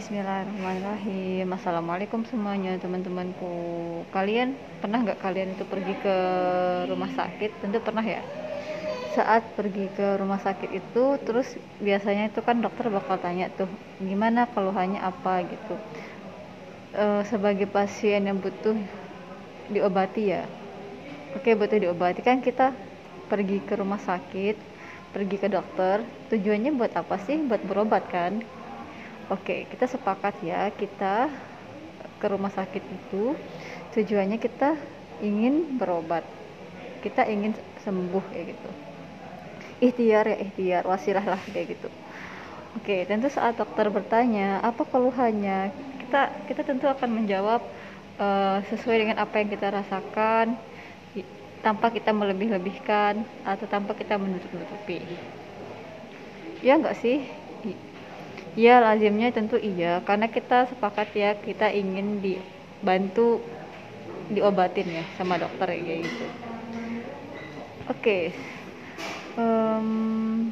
Bismillahirrahmanirrahim. Assalamualaikum semuanya teman-temanku. Kalian pernah nggak kalian itu pergi ke rumah sakit? Tentu pernah ya. Saat pergi ke rumah sakit itu Terus biasanya itu kan dokter bakal tanya tuh Gimana keluhannya apa? gitu. E, Sebagai pasien yang butuh diobati ya. Oke butuh diobati. Kan kita pergi ke rumah sakit Pergi ke dokter Tujuannya buat apa sih? Buat berobat kan Oke, kita sepakat ya, kita ke rumah sakit itu tujuannya kita ingin berobat. Kita ingin sembuh kayak gitu. Ikhtiar ya, ikhtiar, wasilah lah kayak gitu. Oke, tentu saat dokter bertanya apa keluhannya, kita kita tentu akan menjawab uh, sesuai dengan apa yang kita rasakan tanpa kita melebih-lebihkan atau tanpa kita menutup-nutupi. Ya enggak sih? Ya lazimnya tentu iya karena kita sepakat ya kita ingin dibantu diobatin ya sama dokter kayak gitu. Oke. Okay. Um,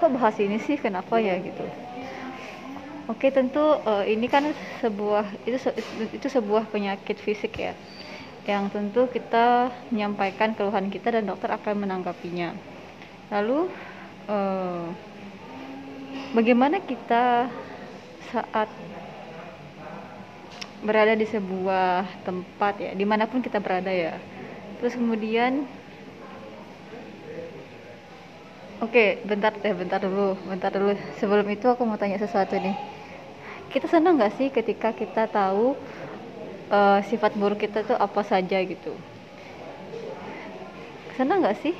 kok bahas ini sih kenapa ya gitu. Oke okay, tentu uh, ini kan sebuah itu itu sebuah penyakit fisik ya yang tentu kita menyampaikan keluhan kita dan dokter akan menanggapinya. Lalu uh, bagaimana kita saat berada di sebuah tempat ya di mana pun kita berada ya. Terus kemudian oke okay, bentar deh bentar dulu bentar dulu. Sebelum itu aku mau tanya sesuatu nih. Kita senang nggak sih ketika kita tahu uh, sifat buruk kita tuh apa saja gitu? Senang nggak sih?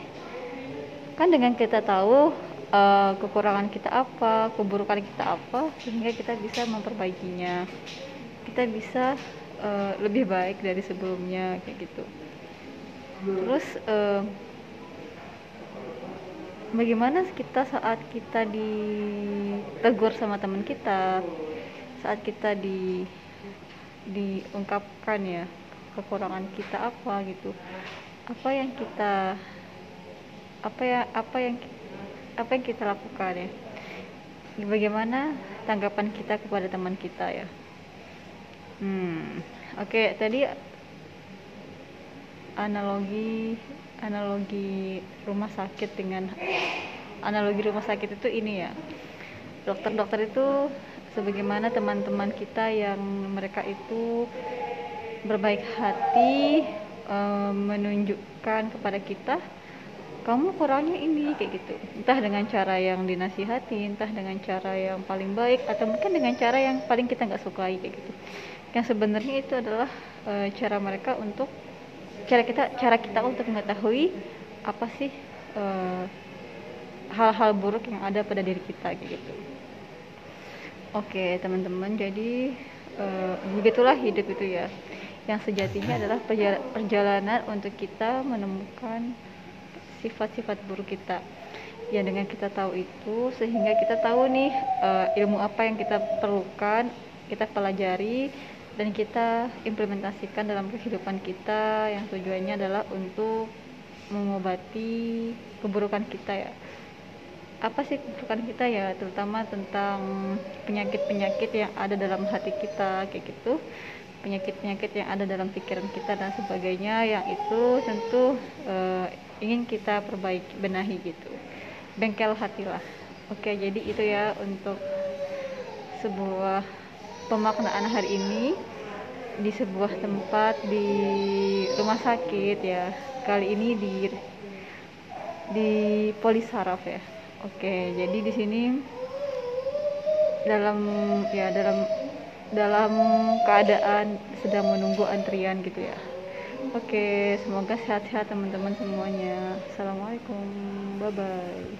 Kan dengan kita tahu uh, kekurangan kita apa, keburukan kita apa, sehingga kita bisa memperbaikinya. Kita bisa uh, lebih baik dari sebelumnya kayak gitu. Terus uh, bagaimana kita saat kita ditegur sama teman kita, saat kita di diungkapkan ya kekurangan kita apa gitu, apa yang kita apa ya apa yang apa yang kita lakukan ya? Bagaimana tanggapan kita kepada teman kita ya? Hmm oke okay, tadi analogi analogi rumah sakit dengan analogi rumah sakit itu ini ya. Dokter-dokter itu sebagaimana teman-teman kita yang mereka itu berbaik hati um, menunjukkan kepada kita kamu kurangnya ini kayak gitu. Entah dengan cara yang dinasihati entah dengan cara yang paling baik atau mungkin dengan cara yang paling kita nggak sukai kayak gitu. Yang sebenarnya itu adalah e, cara mereka untuk cara kita cara kita untuk mengetahui apa sih hal hal-hal buruk yang ada pada diri kita kayak gitu. Oke teman-teman jadi e, begitulah hidup itu ya. Yang sejatinya adalah perjalanan untuk kita menemukan sifat-sifat buruk kita. Ya dengan kita tahu itu sehingga kita tahu nih uh, ilmu apa yang kita perlukan kita pelajari dan kita implementasikan dalam kehidupan kita yang tujuannya adalah untuk mengobati keburukan kita ya. Apa sih keburukan kita ya? Terutama tentang penyakit-penyakit yang ada dalam hati kita kayak gitu. Penyakit-penyakit yang ada dalam pikiran kita dan sebagainya yang itu tentu uh, ingin kita perbaiki benahi gitu. Bengkel hatilah. Oke jadi itu ya untuk sebuah pemaknaan hari ini di sebuah tempat di rumah sakit ya. Kali ini di di Polisaraf ya. Oke jadi di sini dalam ya dalam dalam keadaan sedang menunggu antrian gitu ya Oke, semoga sehat-sehat teman-teman semuanya. Assalamualaikum, bye bye.